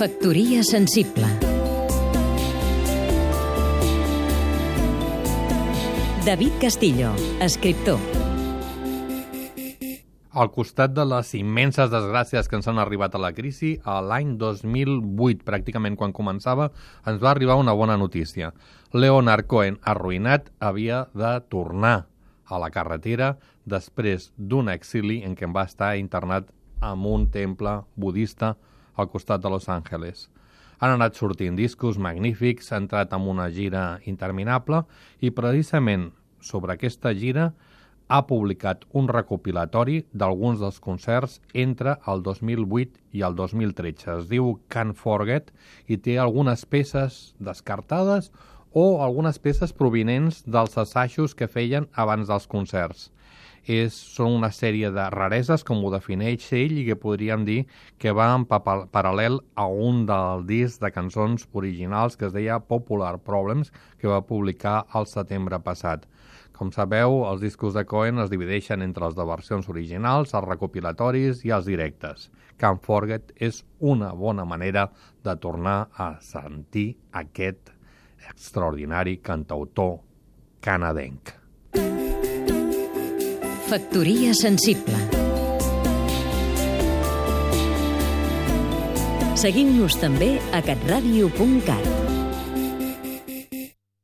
Factoria sensible David Castillo, escriptor Al costat de les immenses desgràcies que ens han arribat a la crisi, a l'any 2008, pràcticament quan començava, ens va arribar una bona notícia. Leonard Cohen, arruïnat, havia de tornar a la carretera després d'un exili en què va estar internat en un temple budista al costat de Los Angeles. Han anat sortint discos magnífics, ha entrat en una gira interminable i precisament sobre aquesta gira ha publicat un recopilatori d'alguns dels concerts entre el 2008 i el 2013. Es diu Can't Forget i té algunes peces descartades o algunes peces provinents dels assajos que feien abans dels concerts. És, són una sèrie de rareses, com ho defineix ell, i que podríem dir que va en paral·lel a un del disc de cançons originals que es deia Popular Problems, que va publicar al setembre passat. Com sabeu, els discos de Cohen es divideixen entre els de versions originals, els recopilatoris i els directes. Can't Forget és una bona manera de tornar a sentir aquest extraordinari cantautor canadenc. Factoria sensible Seguim-nos també a catradio.cat